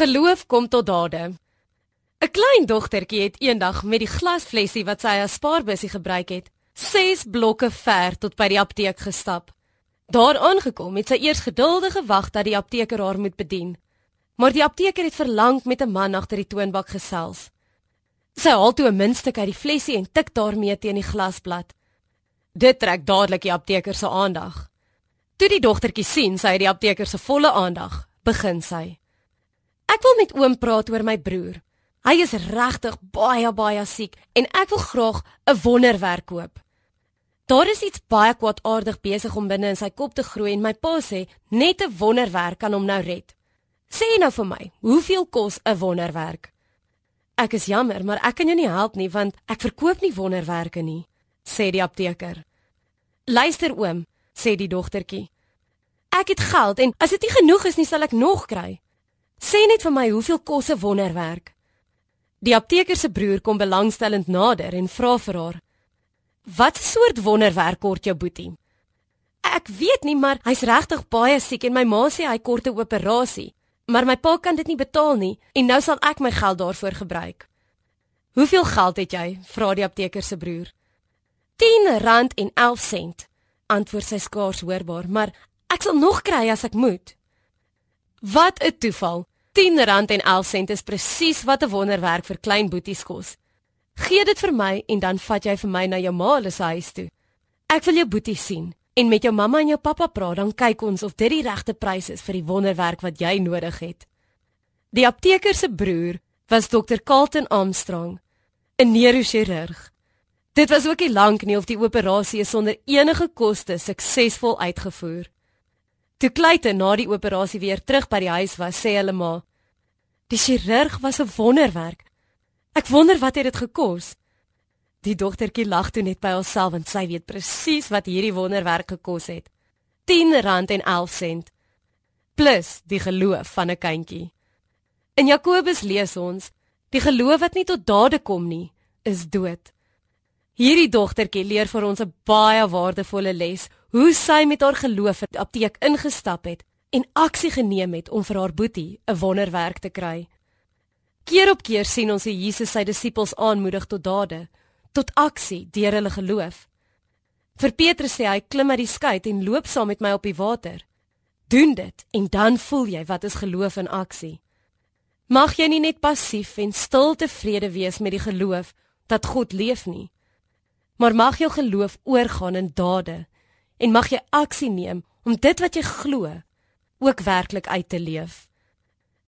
Geloof kom tot dade. 'n Klein dogtertjie het eendag met die glasflessie wat sy as spaarbussie gebruik het, 6 blokke ver tot by die apteek gestap. Daar aangekom het sy eers geduldig gewag dat die apteker haar moet bedien. Maar die apteker het verlang met 'n man agter die toonbank gesels. Sy haal toe 'n muntstuk uit die flessie en tik daarmee teen die glasblad. Dit trek dadelik die apteker se aandag. Toe die dogtertjie sien sy het die apteker se volle aandag, begin sy: Ek wil met oom praat oor my broer. Hy is regtig baie baie siek en ek wil graag 'n wonderwerk koop. Daar is iets baie kwaadaardig besig om binne in sy kop te groei en my pa sê net 'n wonderwerk kan hom nou red. Sê nou vir my, hoeveel kos 'n wonderwerk? Ek is jammer, maar ek kan jou nie help nie want ek verkoop nie wonderwerke nie, sê die apteker. Luister oom, sê die dogtertjie. Ek het geld en as dit nie genoeg is nie, sal ek nog kry. Sê net vir my hoeveel kos 'n wonderwerk? Die apteker se broer kom belangstellend nader en vra vir haar: "Wat soort wonderwerk kort jou boetie?" "Ek weet nie, maar hy's regtig baie siek en my ma sê hy kort 'n operasie, maar my pa kan dit nie betaal nie en nou sal ek my geld daarvoor gebruik." "Hoeveel geld het jy?" vra die apteker se broer. "10 en 11 sent," antwoord sy skaars hoorbaar, "maar ek sal nog kry as ek moet." "Wat 'n toeval," R10.11 is presies wat 'n wonderwerk vir klein boeties kos. Gee dit vir my en dan vat jy vir my na jou ma se huis toe. Ek wil jou boetie sien en met jou mamma en jou pappa praat, dan kyk ons of dit die regte prys is vir die wonderwerk wat jy nodig het. Die apteker se broer was Dr. Carlton Armstrong, 'n neurochirurg. Dit was ook nie lank nie of die operasie sonder enige koste suksesvol uitgevoer. Toe Kleite na die operasie weer terug by die huis was, sê hulle maar: "Die chirurg was 'n wonderwerk. Ek wonder wat het dit gekos?" Die dogtertjie lag toe net by haarself en sy weet presies wat hierdie wonderwerk gekos het. R10.11 plus die geloof van 'n kindjie. In Jakobus lees ons: "Die geloof wat nie tot dade kom nie, is dood." Hierdie dogtertjie leer vir ons 'n baie waardevolle les hoe sy met haar geloof in die apteek ingestap het en aksie geneem het om vir haar boetie 'n wonderwerk te kry. Keer op keer sien ons hoe Jesus sy disippels aanmoedig tot dade, tot aksie deur hulle geloof. Vir Petrus sê hy klim uit die skei en loop saam met my op die water. Doen dit en dan voel jy wat is geloof in aksie. Mag jy nie net passief en stil tevrede wees met die geloof dat God leef nie, maar mag jou geloof oorgaan in dade en mag jy aksie neem om dit wat jy glo ook werklik uit te leef.